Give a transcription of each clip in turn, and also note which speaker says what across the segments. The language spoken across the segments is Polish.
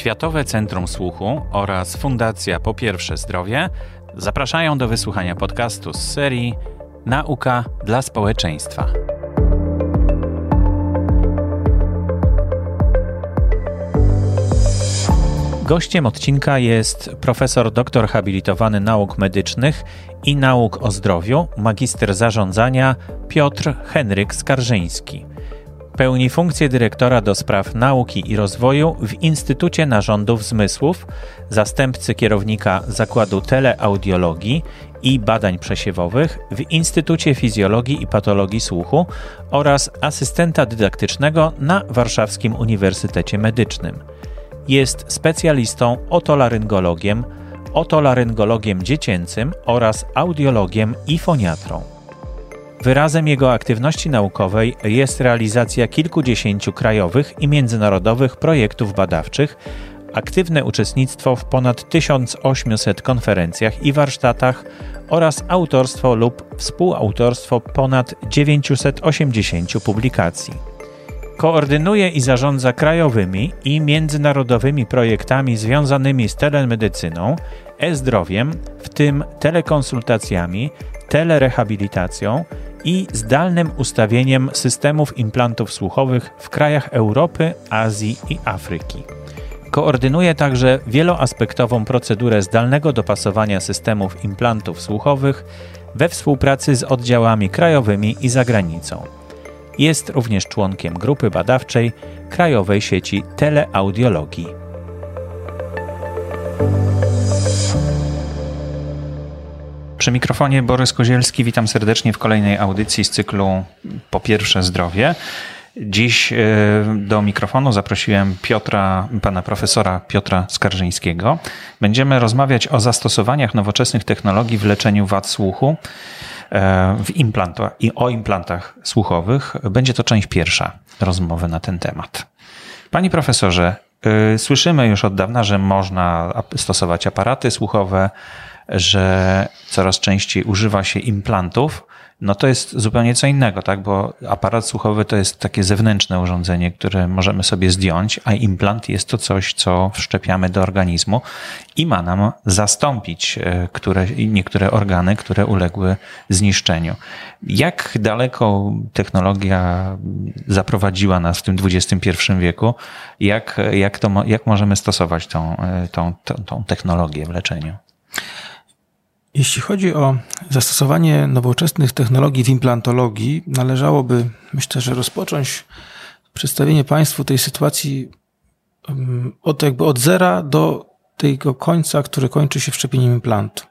Speaker 1: Światowe Centrum Słuchu oraz Fundacja Po Pierwsze Zdrowie zapraszają do wysłuchania podcastu z serii Nauka dla społeczeństwa. Gościem odcinka jest profesor doktor habilitowany nauk medycznych i nauk o zdrowiu, magister zarządzania Piotr Henryk Skarżyński. Pełni funkcję dyrektora do spraw nauki i rozwoju w Instytucie Narządów Zmysłów, zastępcy kierownika Zakładu Teleaudiologii i Badań Przesiewowych w Instytucie Fizjologii i Patologii Słuchu oraz asystenta dydaktycznego na Warszawskim Uniwersytecie Medycznym. Jest specjalistą otolaryngologiem, otolaryngologiem dziecięcym oraz audiologiem i foniatrą. Wyrazem jego aktywności naukowej jest realizacja kilkudziesięciu krajowych i międzynarodowych projektów badawczych, aktywne uczestnictwo w ponad 1800 konferencjach i warsztatach oraz autorstwo lub współautorstwo ponad 980 publikacji. Koordynuje i zarządza krajowymi i międzynarodowymi projektami związanymi z telemedycyną, e-zdrowiem, w tym telekonsultacjami, telerehabilitacją i zdalnym ustawieniem systemów implantów słuchowych w krajach Europy, Azji i Afryki. Koordynuje także wieloaspektową procedurę zdalnego dopasowania systemów implantów słuchowych we współpracy z oddziałami krajowymi i zagranicą. Jest również członkiem grupy badawczej Krajowej Sieci Teleaudiologii. Przy mikrofonie Borys Kozielski, witam serdecznie w kolejnej audycji z cyklu Po pierwsze zdrowie. Dziś e, do mikrofonu zaprosiłem Piotra, pana profesora Piotra Skarżyńskiego. Będziemy rozmawiać o zastosowaniach nowoczesnych technologii w leczeniu wad słuchu e, w implantach i o implantach słuchowych. Będzie to część pierwsza rozmowy na ten temat. Panie profesorze, e, słyszymy już od dawna, że można stosować aparaty słuchowe, że coraz częściej używa się implantów, no to jest zupełnie co innego, tak? Bo aparat słuchowy to jest takie zewnętrzne urządzenie, które możemy sobie zdjąć, a implant jest to coś, co wszczepiamy do organizmu i ma nam zastąpić e, które, niektóre organy, które uległy zniszczeniu. Jak daleko technologia zaprowadziła nas w tym XXI wieku? Jak, jak, to, jak możemy stosować tą, e, tą, tą, tą technologię w leczeniu?
Speaker 2: Jeśli chodzi o zastosowanie nowoczesnych technologii w implantologii, należałoby, myślę, że rozpocząć przedstawienie Państwu tej sytuacji od, jakby od zera do tego końca, który kończy się wszczepieniem implantu.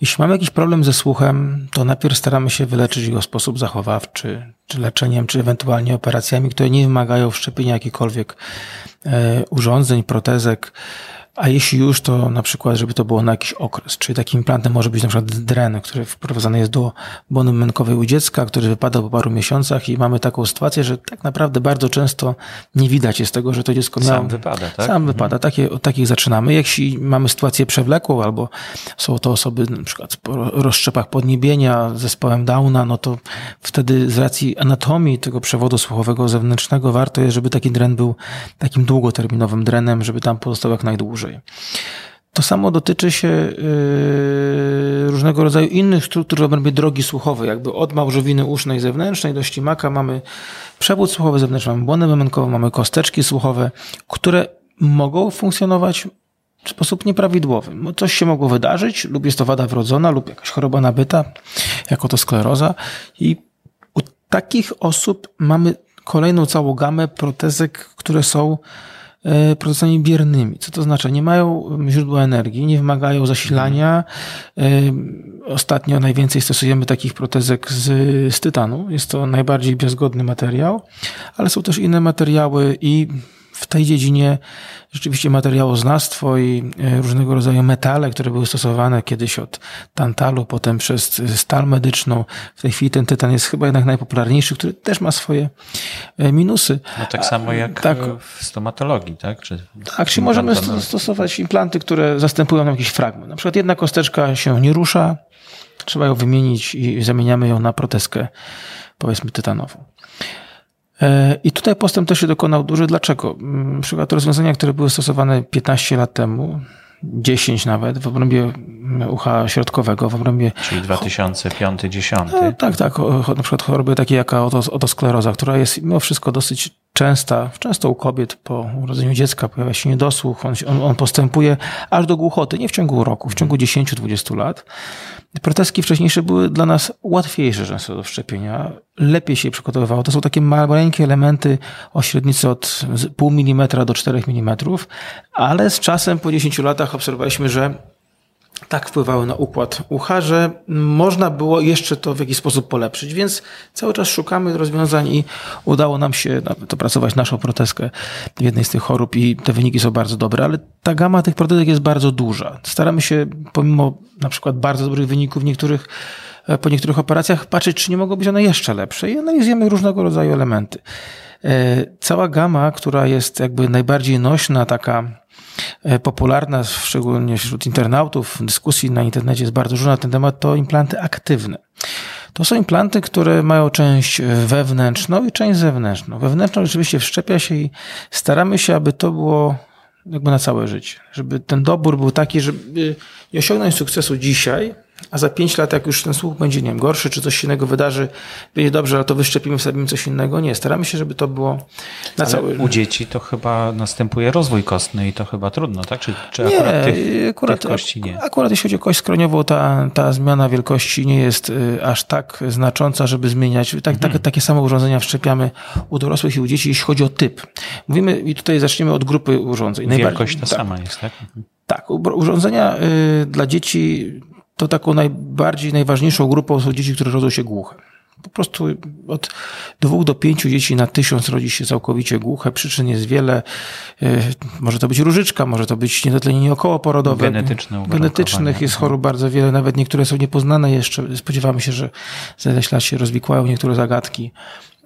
Speaker 2: Jeśli mamy jakiś problem ze słuchem, to najpierw staramy się wyleczyć go w sposób zachowawczy, czy leczeniem, czy ewentualnie operacjami, które nie wymagają wszczepienia jakichkolwiek e, urządzeń, protezek, a jeśli już, to na przykład, żeby to było na jakiś okres. Czyli takim implantem może być na przykład dren, który wprowadzany jest do bony mękowej u dziecka, który wypada po paru miesiącach i mamy taką sytuację, że tak naprawdę bardzo często nie widać jest tego, że to dziecko miało...
Speaker 1: Sam wypada, tak?
Speaker 2: Sam mhm. wypada. Takie, od takich zaczynamy. Jeśli mamy sytuację przewlekłą albo są to osoby na przykład po rozszczepach podniebienia, zespołem Downa, no to wtedy z racji anatomii tego przewodu słuchowego zewnętrznego warto jest, żeby taki dren był takim długoterminowym drenem, żeby tam pozostał jak najdłużej dłużej. To samo dotyczy się yy, różnego rodzaju innych struktur w obrębie drogi słuchowej, jakby od małżowiny usznej zewnętrznej do ślimaka mamy przewód słuchowy zewnętrzny, mamy błonę memenkową, mamy kosteczki słuchowe, które mogą funkcjonować w sposób nieprawidłowy. Coś się mogło wydarzyć, lub jest to wada wrodzona, lub jakaś choroba nabyta, jako to skleroza i u takich osób mamy kolejną całą gamę protezek, które są E, procesami biernymi. Co to znaczy? Nie mają źródła energii, nie wymagają zasilania. E, ostatnio najwięcej stosujemy takich protezek z, z tytanu. Jest to najbardziej biozgodny materiał, ale są też inne materiały i w tej dziedzinie rzeczywiście materiałoznawstwo i e, różnego rodzaju metale, które były stosowane kiedyś od tantalu, potem przez stal medyczną. W tej chwili ten tytan jest chyba jednak najpopularniejszy, który też ma swoje e, minusy.
Speaker 1: No tak samo jak tak, w stomatologii, tak? Czy
Speaker 2: tak, czy możemy stosować implanty, które zastępują nam jakiś fragment. Na przykład jedna kosteczka się nie rusza, trzeba ją wymienić i zamieniamy ją na protezkę, powiedzmy, tytanową. E, I tutaj postęp też się dokonał duży. Dlaczego? Mm, na przykład rozwiązania, które były stosowane 15 lat temu, 10 nawet w obrębie ucha środkowego, w obrębie...
Speaker 1: Czyli 2005-2010.
Speaker 2: No, tak, tak. Na przykład choroby takie jak otoskleroza, która jest mimo wszystko dosyć częsta, często u kobiet po urodzeniu dziecka pojawia się niedosłuch, on, on, on postępuje aż do głuchoty, nie w ciągu roku, w ciągu 10-20 lat. Proteski wcześniejsze były dla nas łatwiejsze często do wszczepienia, lepiej się przygotowywało. To są takie maleńkie elementy o średnicy od pół milimetra do 4 mm, ale z czasem po 10 latach obserwowaliśmy, że tak wpływały na układ ucha, że można było jeszcze to w jakiś sposób polepszyć, więc cały czas szukamy rozwiązań i udało nam się dopracować naszą protezkę w jednej z tych chorób i te wyniki są bardzo dobre, ale ta gama tych protezek jest bardzo duża. Staramy się pomimo na przykład bardzo dobrych wyników niektórych e, po niektórych operacjach patrzeć, czy nie mogą być one jeszcze lepsze i analizujemy różnego rodzaju elementy. E, cała gama, która jest jakby najbardziej nośna, taka E, popularna, szczególnie wśród internautów, dyskusji na internecie jest bardzo dużo na ten temat, to implanty aktywne. To są implanty, które mają część wewnętrzną i część zewnętrzną. Wewnętrzną rzeczywiście wszczepia się i staramy się, aby to było jakby na całe życie. Żeby ten dobór był taki, żeby nie osiągnąć sukcesu dzisiaj, a za pięć lat, jak już ten słuch będzie, nie wiem, gorszy, czy coś innego wydarzy, będzie dobrze, ale to wyszczepimy, wstawimy coś innego. Nie, staramy się, żeby to było na ale cały...
Speaker 1: u dzieci to chyba następuje rozwój kostny i to chyba trudno, tak? Czy, czy
Speaker 2: nie, akurat, tych, akurat, tych kości nie? Akurat jeśli chodzi o kość skroniową, ta, ta zmiana wielkości nie jest y, aż tak znacząca, żeby zmieniać. Tak, tak, mhm. takie same urządzenia wszczepiamy u dorosłych i u dzieci, jeśli chodzi o typ. Mówimy, i tutaj zaczniemy od grupy urządzeń.
Speaker 1: Wielkość ta tak, sama jest, tak? Mhm.
Speaker 2: Tak, urządzenia y, dla dzieci to taką najbardziej, najważniejszą grupą są dzieci, które rodzą się głuche. Po prostu od dwóch do pięciu dzieci na tysiąc rodzi się całkowicie głuche. Przyczyn jest wiele. E, może to być różyczka, może to być niedotlenienie okołoporodowe.
Speaker 1: Genetyczne
Speaker 2: Genetycznych jest chorób bardzo wiele, nawet niektóre są niepoznane jeszcze. Spodziewamy się, że za ileś lat się rozwikłają niektóre zagadki,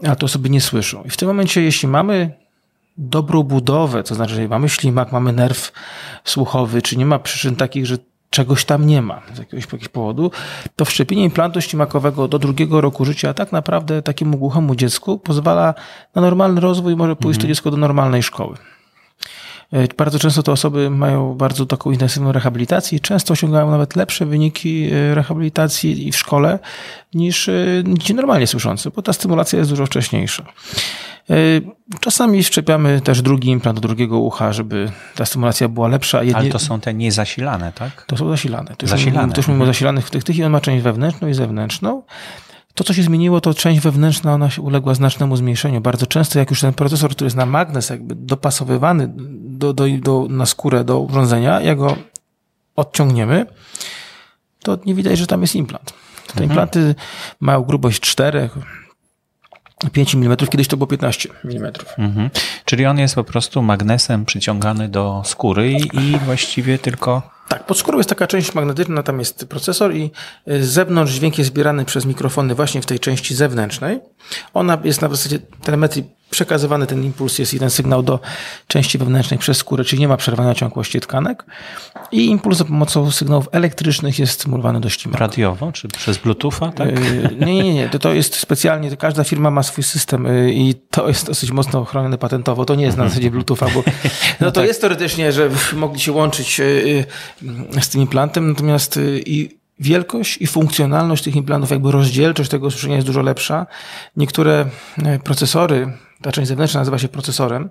Speaker 2: a to osoby nie słyszą. I w tym momencie, jeśli mamy dobrą budowę, to znaczy, że mamy ślimak, mamy nerw słuchowy, czy nie ma przyczyn takich, że czegoś tam nie ma z jakiegoś, jakiegoś powodu, to wszczepienie implantu ślimakowego do drugiego roku życia tak naprawdę takiemu głuchemu dziecku pozwala na normalny rozwój, może pójść mhm. to dziecko do normalnej szkoły. E, bardzo często te osoby mają bardzo taką intensywną rehabilitację i często osiągają nawet lepsze wyniki e, rehabilitacji i w szkole niż e, ci normalnie słyszący, bo ta stymulacja jest dużo wcześniejsza. E, czasami wszczepiamy też drugi implant do drugiego ucha, żeby ta stymulacja była lepsza.
Speaker 1: Jednie... Ale to są te niezasilane, tak?
Speaker 2: To są zasilane. To zasilane. To już mówimy o zasilanych w tych, tych i on ma część wewnętrzną i zewnętrzną. To, co się zmieniło, to część wewnętrzna, ona się uległa znacznemu zmniejszeniu. Bardzo często, jak już ten procesor, który jest na magnes, jakby dopasowywany do, do, do, na skórę do urządzenia, jak go odciągniemy, to nie widać, że tam jest implant. Te mhm. implanty mają grubość 4, 5 mm, kiedyś to było 15 mm. Mhm.
Speaker 1: Czyli on jest po prostu magnesem przyciągany do skóry i, właściwie tylko
Speaker 2: tak, pod skórą jest taka część magnetyczna, tam jest procesor i z zewnątrz dźwięk jest zbierany przez mikrofony właśnie w tej części zewnętrznej. Ona jest na zasadzie telemetrii przekazywany ten impuls, jest jeden sygnał do części wewnętrznej przez skórę, czyli nie ma przerwania ciągłości tkanek i impuls za pomocą sygnałów elektrycznych jest stymulowany do ślimaku.
Speaker 1: Radiowo, czy przez Bluetootha, tak?
Speaker 2: Yy, nie, nie, nie, to, to jest specjalnie, każda firma ma swój system yy, i to jest dosyć mocno chronione patentowo, to nie jest na zasadzie Bluetootha, bo no to tak. jest teoretycznie, że mogli się łączyć z tym implantem, natomiast i wielkość i funkcjonalność tych implantów, jakby rozdzielczość tego usłyszenia jest dużo lepsza. Niektóre procesory ta część zewnętrzna nazywa się procesorem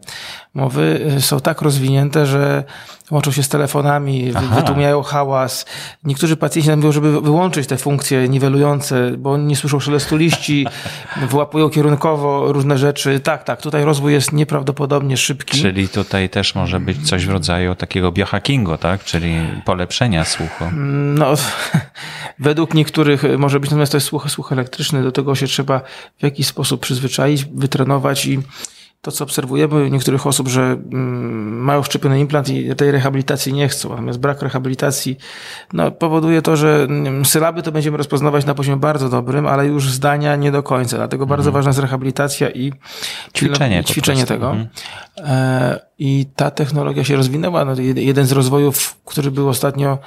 Speaker 2: mowy, y, są tak rozwinięte, że łączą się z telefonami, Aha. wytłumiają hałas. Niektórzy pacjenci nam mówią, żeby wyłączyć te funkcje niwelujące, bo oni nie słyszą szelestu liści, wyłapują kierunkowo różne rzeczy. Tak, tak, tutaj rozwój jest nieprawdopodobnie szybki.
Speaker 1: Czyli tutaj też może być coś w rodzaju takiego biohackingu, tak? Czyli polepszenia słuchu.
Speaker 2: No, według niektórych może być, natomiast to jest słuch, słuch elektryczny, do tego się trzeba w jakiś sposób przyzwyczaić, wytrenować i to, co obserwujemy u niektórych osób, że mm, mają wszczepiony implant i tej rehabilitacji nie chcą. Natomiast brak rehabilitacji no, powoduje to, że sylaby to będziemy rozpoznawać na poziomie bardzo dobrym, ale już zdania nie do końca. Dlatego mhm. bardzo ważna jest rehabilitacja i
Speaker 1: ćwiczenie,
Speaker 2: ćwiczenie tego. Mhm. E, I ta technologia się rozwinęła. No, jeden z rozwojów, który był ostatnio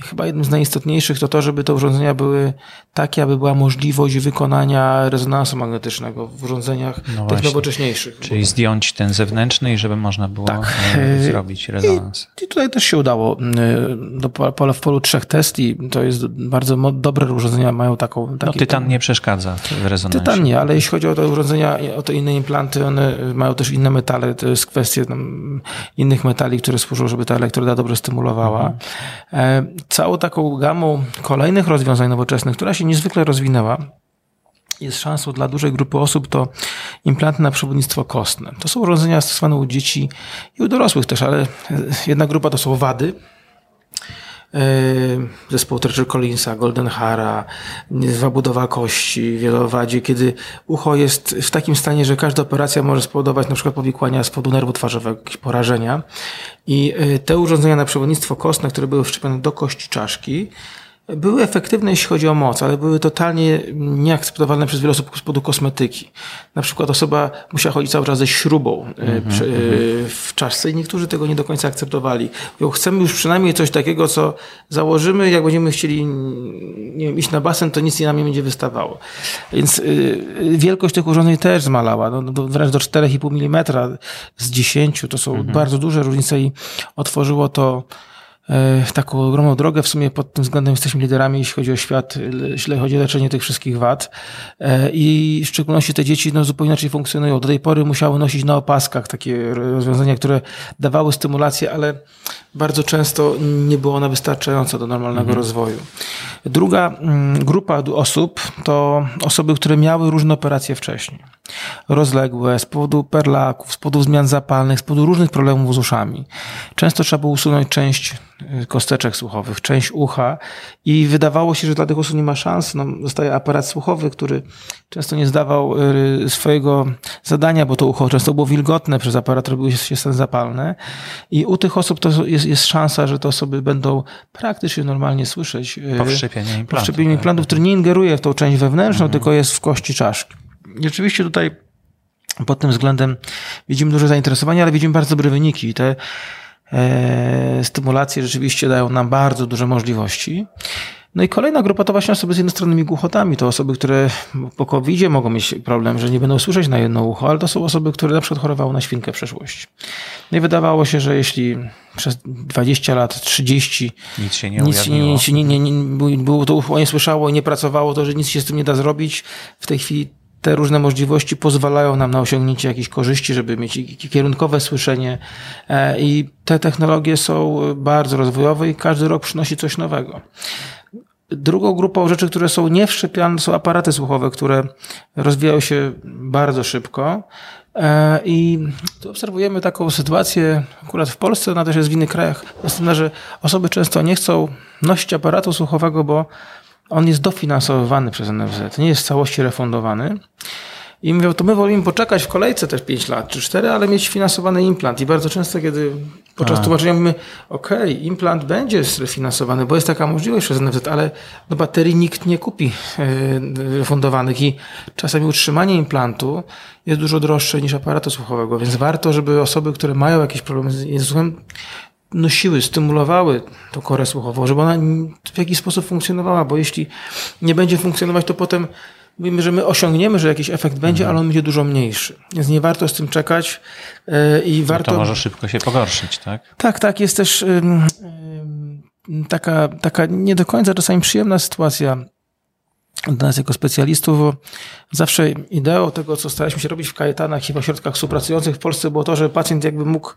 Speaker 2: chyba jednym z najistotniejszych to to, żeby te urządzenia były takie, aby była możliwość wykonania rezonansu magnetycznego w urządzeniach no tych nowocześniejszych.
Speaker 1: Czyli zdjąć ten zewnętrzny i żeby można było tak. E, zrobić rezonans.
Speaker 2: I, I, tutaj też się udało. E, do pole w polu trzech testi to jest bardzo dobre urządzenia, mają taką...
Speaker 1: no tytan nie przeszkadza w rezonansie.
Speaker 2: Tytan nie, ale jeśli chodzi o te urządzenia, o te inne implanty, one mają też inne metale, to jest kwestia innych metali, które służą, żeby ta elektroda dobrze stymulowała. Mhm. Całą taką gamą kolejnych rozwiązań nowoczesnych, która się niezwykle rozwinęła, jest szansą dla dużej grupy osób, to implanty na przewodnictwo kostne. To są urządzenia stosowane u dzieci i u dorosłych też, ale jedna grupa to są wady, E, zespoł Treasure Collinsa, Golden Hara, budowa kości, wielowadzie, kiedy ucho jest w takim stanie, że każda operacja może spowodować na przykład powikłania z powodu nerwu twarzowego, jakieś porażenia. I e, te urządzenia na przewodnictwo kostne, które były wszczepione do kości czaszki, były efektywne, jeśli chodzi o moc, ale były totalnie nieakceptowalne przez wiele osób z powodu kosmetyki. Na przykład osoba musiała chodzić cały czas ze śrubą mm -hmm, w czaszce i niektórzy tego nie do końca akceptowali. Mówią, chcemy już przynajmniej coś takiego, co założymy, jak będziemy chcieli nie wiem, iść na basen, to nic nam nie będzie wystawało. Więc wielkość tych urządzeń też zmalała, no, do, wręcz do 4,5 mm z 10. To są mm -hmm. bardzo duże różnice i otworzyło to E, taką ogromną drogę. W sumie pod tym względem jesteśmy liderami, jeśli chodzi o świat, jeśli chodzi o leczenie tych wszystkich wad. E, I w szczególności te dzieci no, zupełnie inaczej funkcjonują. Do tej pory musiały nosić na opaskach takie rozwiązania, które dawały stymulację, ale bardzo często nie było ona wystarczająca do normalnego mhm. rozwoju. Druga mm, grupa osób to osoby, które miały różne operacje wcześniej. Rozległe, z powodu perlaków, z powodu zmian zapalnych, z powodu różnych problemów z uszami. Często trzeba było usunąć część y, kosteczek słuchowych, część ucha i wydawało się, że dla tych osób nie ma szans. No, zostaje aparat słuchowy, który często nie zdawał y, swojego zadania, bo to ucho często było wilgotne, przez aparat robiły się stany zapalne i u tych osób to jest, jest szansa, że te osoby będą praktycznie normalnie słyszeć.
Speaker 1: Y, po wszczepieniu implantów. Po
Speaker 2: wszczepieniu tak. implantów, który nie ingeruje w tą część wewnętrzną, mhm. tylko jest w kości czaszki. I oczywiście tutaj pod tym względem widzimy duże zainteresowanie, ale widzimy bardzo dobre wyniki. Te e, stymulacje rzeczywiście dają nam bardzo duże możliwości. No i kolejna grupa to właśnie osoby z jednostronnymi głuchotami. To osoby, które po covid mogą mieć problem, że nie będą słyszeć na jedno ucho, ale to są osoby, które na przykład chorowały na świnkę w przeszłości. No i wydawało się, że jeśli przez 20 lat, 30
Speaker 1: nic się nie nic, nie,
Speaker 2: nic, nie, nie, nie, było to ucho nie słyszało i nie pracowało, to że nic się z tym nie da zrobić. W tej chwili te różne możliwości pozwalają nam na osiągnięcie jakichś korzyści, żeby mieć kierunkowe słyszenie e, i te technologie są bardzo rozwojowe i każdy rok przynosi coś nowego. Drugą grupą rzeczy, które są niewszczepiane, są aparaty słuchowe, które rozwijają się bardzo szybko. E, I tu obserwujemy taką sytuację, akurat w Polsce, ona też jest w innych krajach, następna, że osoby często nie chcą nosić aparatu słuchowego, bo on jest dofinansowywany przez NFZ, nie jest w całości refundowany. I mówią, to my wolimy poczekać w kolejce też 5 lat czy 4, ale mieć finansowany implant. I bardzo często, kiedy podczas A. tłumaczenia mówimy, ok, implant będzie refinansowany, bo jest taka możliwość przez NFZ, ale do baterii nikt nie kupi e, refundowanych i czasami utrzymanie implantu jest dużo droższe niż aparatu słuchowego, więc warto, żeby osoby, które mają jakieś problemy z słuchem, nosiły, stymulowały tą korę słuchową, żeby ona w jakiś sposób funkcjonowała, bo jeśli nie będzie funkcjonować, to potem mówimy, że my osiągniemy, że jakiś efekt będzie, mhm. ale on będzie dużo mniejszy. Więc nie warto z tym czekać yy, i warto...
Speaker 1: No to może szybko się pogorszyć, tak?
Speaker 2: Tak, tak. Jest też taka, taka nie do końca czasami przyjemna sytuacja dla nas jako specjalistów, bo zawsze ideą tego, co staraliśmy się robić w kajetanach i w ośrodkach współpracujących w Polsce było to, że pacjent jakby mógł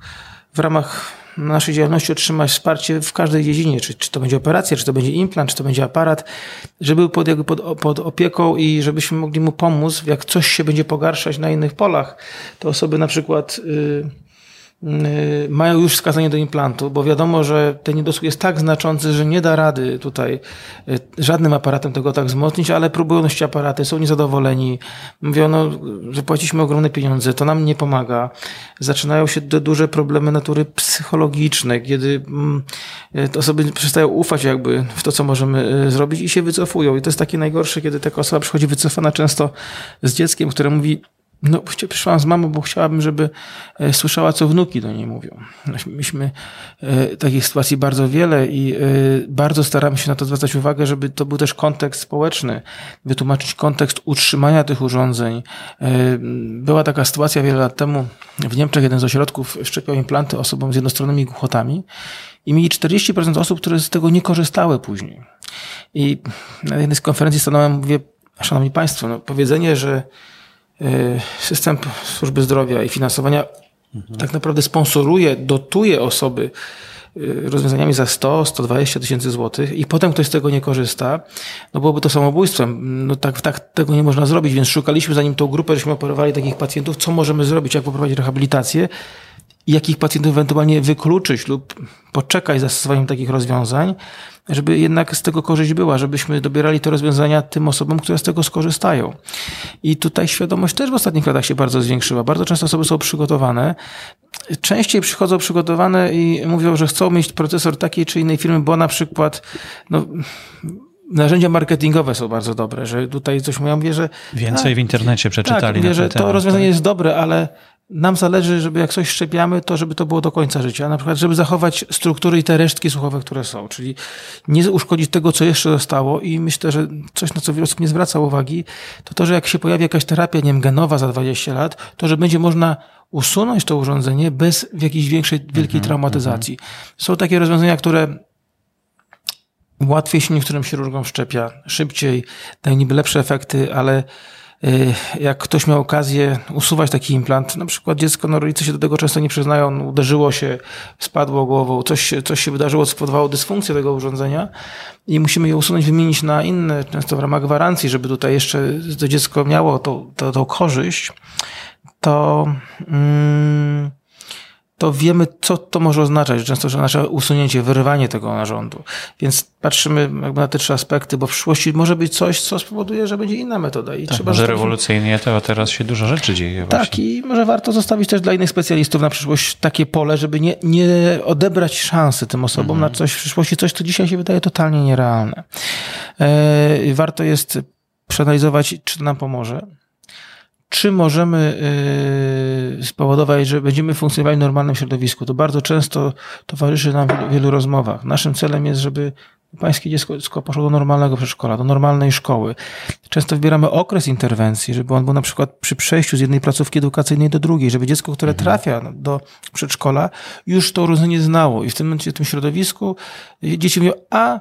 Speaker 2: w ramach naszej działalności otrzymać wsparcie w każdej dziedzinie, czy, czy to będzie operacja, czy to będzie implant, czy to będzie aparat, żeby był pod, pod, pod opieką i żebyśmy mogli mu pomóc, jak coś się będzie pogarszać na innych polach, to osoby na przykład... Yy, mają już wskazanie do implantu, bo wiadomo, że ten niedosług jest tak znaczący, że nie da rady tutaj y, żadnym aparatem tego tak wzmocnić, ale próbują nosić aparaty, są niezadowoleni. Mówią, no, że płaciliśmy ogromne pieniądze, to nam nie pomaga. Zaczynają się duże problemy natury psychologicznej, kiedy mm, y, osoby przestają ufać jakby w to, co możemy zrobić i się wycofują. I to jest takie najgorsze, kiedy taka osoba przychodzi wycofana często z dzieckiem, które mówi, No, przyszłam z mamą, bo chciałabym, żeby e, słyszała, co wnuki do niej mówią. Myśmy e, takich sytuacji bardzo wiele i e, bardzo staramy się na to zwracać uwagę, żeby to był też kontekst społeczny, wytłumaczyć kontekst utrzymania tych urządzeń. Była taka sytuacja wiele lat temu w Niemczech, jeden z ośrodków szczepiał implanty osobom z jednostronnymi głuchotami i mieli 40% osób, które z tego nie korzystały później. I na jednej z konferencji stanąłem, mówię, Szanowni Państwo, no powiedzenie, że system służby zdrowia i finansowania mhm. tak naprawdę sponsoruje, dotuje osoby e, rozwiązaniami za 100, 120 tysięcy złotych i potem ktoś z tego nie korzysta, no byłoby to samobójstwem. No tak, tak tego nie można zrobić, więc szukaliśmy zanim tą grupę, żeśmy operowali takich pacjentów, co możemy zrobić, jak poprowadzić rehabilitację i jakich pacjentów ewentualnie wykluczyć lub poczekać z zastosowaniem takich rozwiązań, żeby jednak z tego korzyść była, żebyśmy dobierali te rozwiązania tym osobom, które z tego skorzystają. I tutaj świadomość też w ostatnich latach się bardzo zwiększyła. Bardzo często osoby są przygotowane. Częściej przychodzą przygotowane i mówią, że chcą mieć procesor takiej czy innej firmy, bo na przykład no, narzędzia marketingowe są bardzo dobre, że tutaj coś mówią, mówię, że...
Speaker 1: Więcej w internecie przeczytali. Tak,
Speaker 2: mówię, że to rozwiązanie tak? jest dobre, ale nam zależy, żeby jak coś szczepiamy, to żeby to było do końca życia. Na przykład, żeby zachować struktury i te resztki słuchowe, które są. Czyli nie uszkodzić tego, co jeszcze zostało. I myślę, że coś, na co wiele osób nie zwraca uwagi, to to, że jak się pojawi jakaś terapia, nie wiem, genowa za 20 lat, to że będzie można usunąć to urządzenie bez jakiejś większej, wielkiej mhm, traumatyzacji. Mhm. Są takie rozwiązania, które łatwiej się niektórym chirurgom szczepia, szybciej, dają niby lepsze efekty, ale jak ktoś miał okazję usuwać taki implant, na przykład dziecko, no rodzice się do tego często nie przyznają, uderzyło się, spadło głową, coś, coś się wydarzyło, co spowodowało dysfunkcję tego urządzenia i musimy je usunąć, wymienić na inne, często w ramach gwarancji, żeby tutaj jeszcze to dziecko miało tą, tą, tą korzyść, to... Mm, to wiemy, co to może oznaczać. Często że oznacza usunięcie, wyrywanie tego narządu. Więc patrzymy jakby na te trzy aspekty, bo w przyszłości może być coś, co spowoduje, że będzie inna metoda. I
Speaker 1: tak, trzeba może rewolucyjnie to teraz się dużo rzeczy dzieje.
Speaker 2: Tak, właśnie. i może warto zostawić też dla innych specjalistów na przyszłość takie pole, żeby nie, nie odebrać szansy tym osobom mhm. na coś w przyszłości, coś, co dzisiaj się wydaje totalnie nierealne. E, warto jest przeanalizować, czy to nam pomoże czy możemy y, spowodować, że będziemy funkcjonowali w normalnym środowisku. To bardzo często towarzyszy nam w wielu, rozmowach. Naszym celem jest, żeby pańskie dziecko poszło do normalnego przedszkola, do normalnej szkoły. Często wybieramy okres interwencji, żeby on był na przykład przy przejściu z jednej placówki edukacyjnej do drugiej, żeby dziecko, które mhm. trafia do przedszkola, już to rozwiązanie znało i w tym momencie, w tym środowisku dzieci mówią, a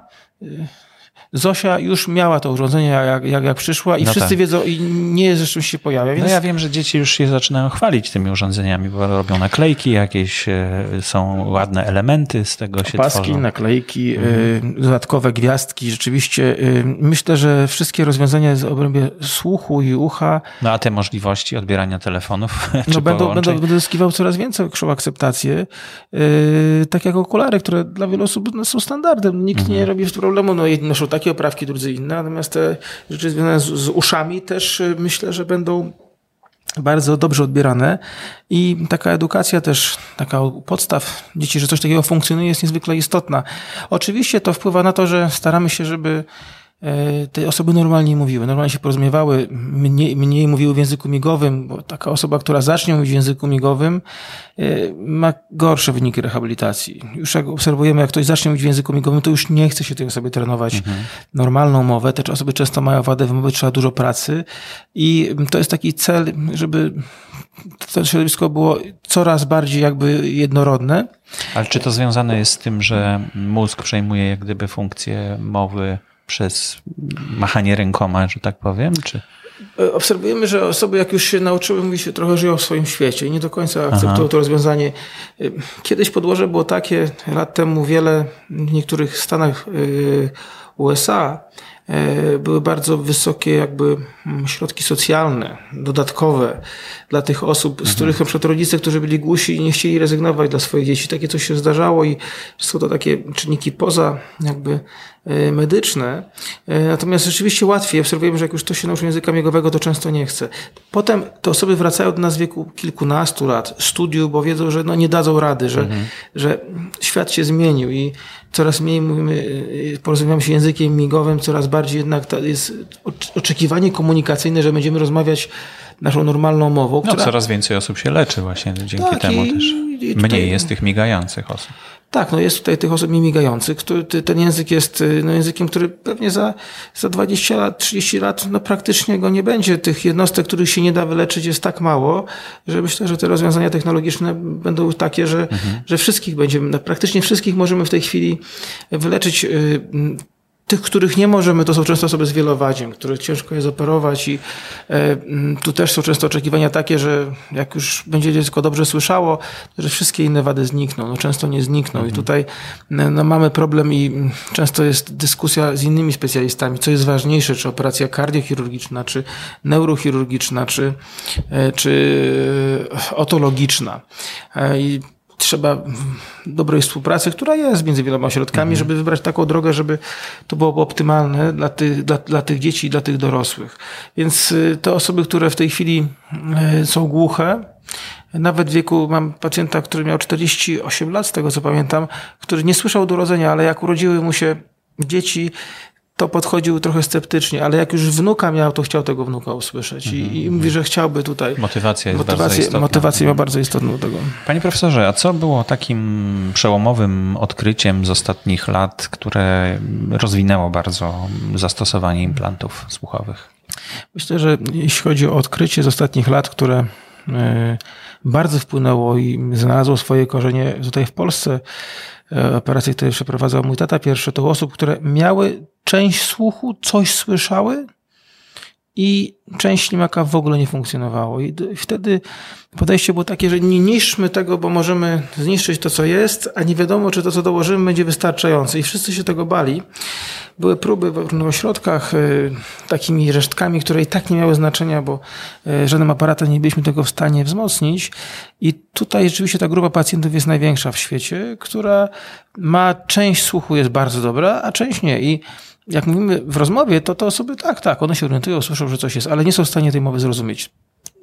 Speaker 2: Zosia już miała to urządzenie, jak, jak, jak przyszła i no wszyscy tak. wiedzą, i nie jest że się pojawia.
Speaker 1: Więc... No ja wiem, że dzieci już się zaczynają chwalić tymi urządzeniami, bo robią naklejki, jakieś e, są ładne elementy z tego się
Speaker 2: Paski,
Speaker 1: tworzą.
Speaker 2: naklejki, e, mhm. dodatkowe gwiazdki. Rzeczywiście e, myślę, że wszystkie rozwiązania z obrębie słuchu i ucha.
Speaker 1: No a te możliwości odbierania telefonów
Speaker 2: no, będą, będą, będą zyskiwały coraz większą akceptację. Tak jak okulary, które dla wielu osób no, są standardem. Nikt mhm. nie robi problemu. No, jedni noszą takie oprawki, drudzy inne, natomiast te rzeczy związane z, z uszami też y, myślę, że będą bardzo dobrze odbierane i taka edukacja też, taka podstaw dzieci, że coś takiego funkcjonuje jest niezwykle istotna. Oczywiście to wpływa na to, że staramy się, żeby te osoby normalnie mówiły, normalnie się porozumiewały, mniej, mniej mówiły w języku migowym, bo taka osoba, która zacznie mówić w języku migowym, e, ma gorsze wyniki rehabilitacji. Już jak obserwujemy, jak ktoś zacznie mówić w języku migowym, to już nie chce się tej osobie trenować mhm. normalną mowę. Te osoby często mają wadę wymowy, trzeba dużo pracy i to jest taki cel, żeby to środowisko było coraz bardziej jakby jednorodne.
Speaker 1: Ale czy to związane jest z tym, że mózg przejmuje jak gdyby funkcję mowy przez machanie rękoma, że tak powiem? Czy...
Speaker 2: Obserwujemy, że osoby, jak już się nauczyły mówić, trochę żyją w swoim świecie i nie do końca akceptują Aha. to rozwiązanie. E, kiedyś podłoże było takie, lat temu wiele w niektórych stanach e, USA E, były bardzo wysokie jakby mm, środki socjalne, dodatkowe dla tych osób, z mhm. których na przykład rodzice, którzy byli głusi i nie chcieli rezygnować dla swoich dzieci. Takie coś się zdarzało i są to takie czynniki poza jakby medyczne. E, natomiast rzeczywiście łatwiej. Obserwujemy, że jak już ktoś się nauczył języka migowego, to często nie chce. Potem te osoby wracają do nas w wieku kilkunastu lat, studiów, bo wiedzą, że no nie dadzą rady, że, mhm. że świat się zmienił i coraz mniej mówimy, y, porozumiemy się językiem migowym, coraz bardziej jednak jest oczekiwanie komunikacyjne, że będziemy rozmawiać naszą normalną mową.
Speaker 1: No,
Speaker 2: która...
Speaker 1: coraz więcej osób się leczy właśnie dzięki tak, temu i, też. I tutaj... Mniej jest tych migających osób.
Speaker 2: Tak, no jest tutaj tych osób niemigających. Który, ten język jest y, no, językiem, który pewnie za, za 20 lat, 30 lat no, praktycznie go nie będzie. Tych jednostek, których się nie da wyleczyć jest tak mało, że myślę, że te rozwiązania technologiczne będą takie, że, mhm. że wszystkich będziemy, no, praktycznie wszystkich możemy w tej chwili wyleczyć y, tych, których nie możemy, to są często osoby z wielowadziem, które ciężko jest operować i e, tu też są często oczekiwania takie, że jak już będzie dziecko dobrze słyszało, że wszystkie inne wady znikną. No często nie znikną mhm. i tutaj no, mamy problem i często jest dyskusja z innymi specjalistami, co jest ważniejsze, czy operacja kardiochirurgiczna, czy neurochirurgiczna, czy, e, czy otologiczna. E, I trzeba dobrej współpracy, która jest między wieloma ośrodkami, mhm. żeby wybrać taką drogę, żeby to było optymalne dla tych, dla, dla tych dzieci i dla tych dorosłych. Więc y, te osoby, które w tej chwili y, są głuche, nawet w wieku, mam pacjenta, który miał 48 lat, z tego co pamiętam, który nie słyszał do urodzenia, ale jak urodziły mu się dzieci, to podchodził trochę sceptycznie, ale jak już wnuka miał, to chciał tego wnuka usłyszeć i, mm -hmm. i mówi, że chciałby tutaj.
Speaker 1: Motywacja jest motywację, bardzo istotna.
Speaker 2: Motywacja ma bardzo istotną tego.
Speaker 1: Panie profesorze, a co było takim przełomowym odkryciem z ostatnich lat, które rozwinęło bardzo zastosowanie implantów słuchowych?
Speaker 2: Myślę, że jeśli chodzi o odkrycie z ostatnich lat, które e, bardzo wpłynęło i znalazło swoje korzenie tutaj w Polsce, e, operacje, które przeprowadzał mój tata pierwszy, to osób, które miały część słuchu, coś słyszały i część ślimaka w ogóle nie funkcjonowało. I wtedy podejście było takie, że nie niszczmy tego, bo możemy zniszczyć to, co jest, a nie wiadomo, czy to, co dołożymy, będzie wystarczające. I wszyscy się tego bali. Były próby w różnych ośrodkach y, takimi resztkami, które i tak nie miały znaczenia, bo y, żadnym aparatem nie byliśmy tego w stanie wzmocnić. I tutaj rzeczywiście ta grupa pacjentów jest największa w świecie, która ma część słuchu jest bardzo dobra, a część nie. I jak mówimy w rozmowie, to te osoby tak, tak, one się orientują, słyszą, że coś jest, ale nie są w stanie tej mowy zrozumieć.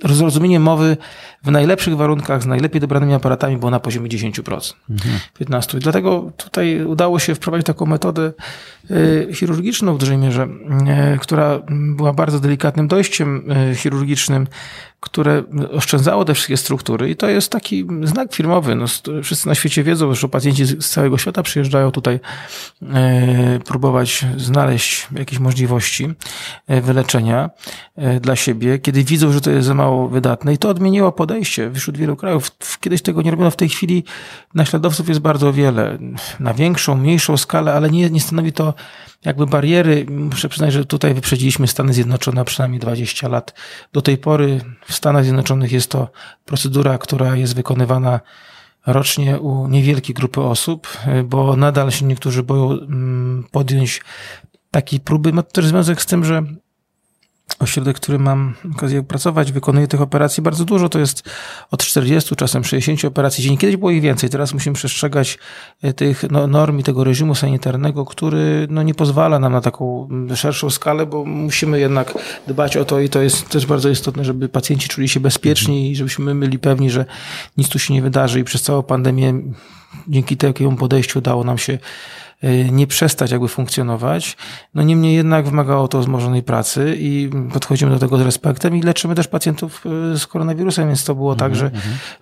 Speaker 2: Zrozumienie mowy w najlepszych warunkach, z najlepiej dobranymi aparatami było na poziomie 10%, mhm. 15%. I dlatego tutaj udało się wprowadzić taką metodę y, chirurgiczną w dużej mierze, y, która była bardzo delikatnym dojściem y, chirurgicznym które oszczędzało te wszystkie struktury i to jest taki znak firmowy. No, wszyscy na świecie wiedzą, że pacjenci z całego świata przyjeżdżają tutaj próbować znaleźć jakieś możliwości wyleczenia dla siebie, kiedy widzą, że to jest za mało wydatne i to odmieniło podejście wśród wielu krajów. Kiedyś tego nie robiono, w tej chwili naśladowców jest bardzo wiele, na większą, mniejszą skalę, ale nie, nie stanowi to jakby bariery. Muszę przyznać, że tutaj wyprzedziliśmy Stany Zjednoczone na przynajmniej 20 lat. Do tej pory w Stanach Zjednoczonych jest to procedura, która jest wykonywana rocznie u niewielkiej grupy osób, bo nadal się niektórzy boją mm, podjąć takiej próby. Ma to też związek z tym, że ośrodek, który mam okazję pracować, wykonuje tych operacji bardzo dużo. To jest od 40, czasem 60 operacji dziennie. Kiedyś było ich więcej. Teraz musimy przestrzegać e, tych no, norm i tego reżimu sanitarnego, który no, nie pozwala nam na taką szerszą skalę, bo musimy jednak dbać o to i to jest też bardzo istotne, żeby pacjenci czuli się bezpieczni i żebyśmy byli pewni, że nic tu się nie wydarzy i przez całą pandemię dzięki takiemu podejściu udało nam się nie przestać jakby funkcjonować. No niemniej jednak wymagało to wzmożonej pracy i podchodzimy do tego z respektem i leczymy też pacjentów y, z koronawirusem, więc to było tak, że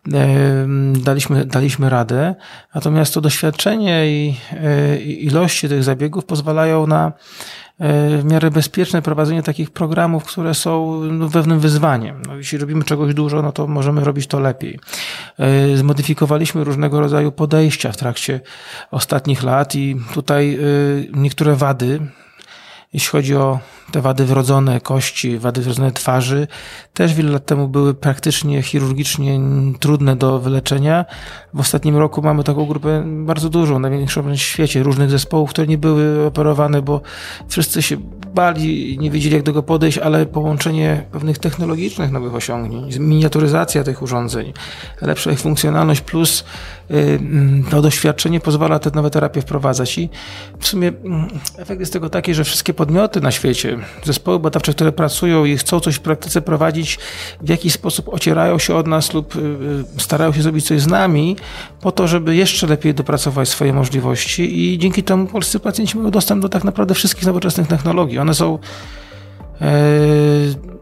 Speaker 2: mm daliśmy, daliśmy radę. Natomiast to doświadczenie i, i ilości tych zabiegów pozwalają na w miarę bezpieczne prowadzenie takich programów, które są no, pewnym wyzwaniem. No, jeśli robimy czegoś dużo, no to możemy robić to lepiej. E, zmodyfikowaliśmy różnego rodzaju podejścia w trakcie ostatnich lat i tutaj e, niektóre wady, jeśli chodzi o te wady wrodzone kości, wady wrodzone twarzy, też wiele lat temu były praktycznie chirurgicznie trudne do wyleczenia. W ostatnim roku mamy taką grupę bardzo dużą, największą w świecie, różnych zespołów, które nie były operowane, bo wszyscy się bali, nie wiedzieli jak do tego podejść, ale połączenie pewnych technologicznych nowych osiągnięć, miniaturyzacja tych urządzeń, lepsza ich funkcjonalność plus to doświadczenie pozwala te nowe terapie wprowadzać i w sumie mm, efekt jest tego taki, że wszystkie podmioty na świecie, zespoły badawcze, które pracują i chcą coś w praktyce prowadzić, w jakiś sposób ocierają się od nas lub y, y, starają się zrobić coś z nami, po to, żeby jeszcze lepiej dopracować swoje możliwości i dzięki temu polscy pacjenci mają dostęp do tak naprawdę wszystkich nowoczesnych technologii. One są e,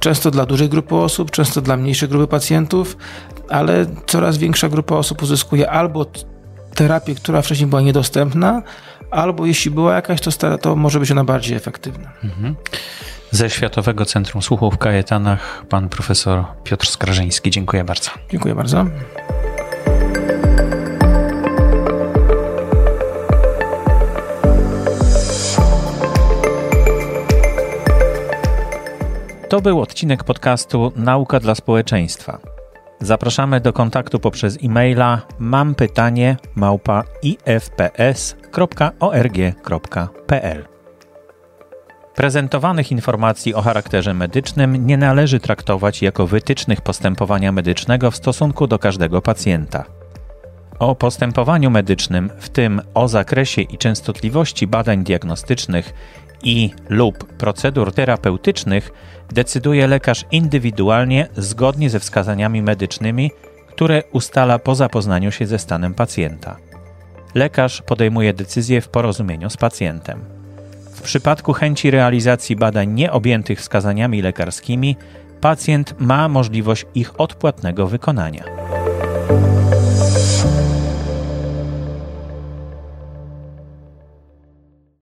Speaker 2: często dla dużej grupy osób, często dla mniejszej grupy pacjentów, ale coraz większa grupa osób uzyskuje albo terapię, która wcześniej była niedostępna, albo jeśli była jakaś, to, to może być ona bardziej efektywna. Mhm.
Speaker 1: Ze Światowego Centrum Słuchu w Kajetanach pan profesor Piotr Skarżyński. Dziękuję bardzo.
Speaker 2: Dziękuję bardzo.
Speaker 1: To był odcinek podcastu Nauka dla społeczeństwa. Zapraszamy do kontaktu poprzez e-maila mam pytanie małpa ifps.org.pl. Prezentowanych informacji o charakterze medycznym nie należy traktować jako wytycznych postępowania medycznego w stosunku do każdego pacjenta. O postępowaniu medycznym, w tym o zakresie i częstotliwości badań diagnostycznych i lub procedur terapeutycznych decyduje lekarz indywidualnie zgodnie ze wskazaniami medycznymi, które ustala po zapoznaniu się ze stanem pacjenta. Lekarz podejmuje decyzję w porozumieniu z pacjentem. W przypadku chęci realizacji badań nieobjętych wskazaniami lekarskimi, pacjent ma możliwość ich odpłatnego wykonania.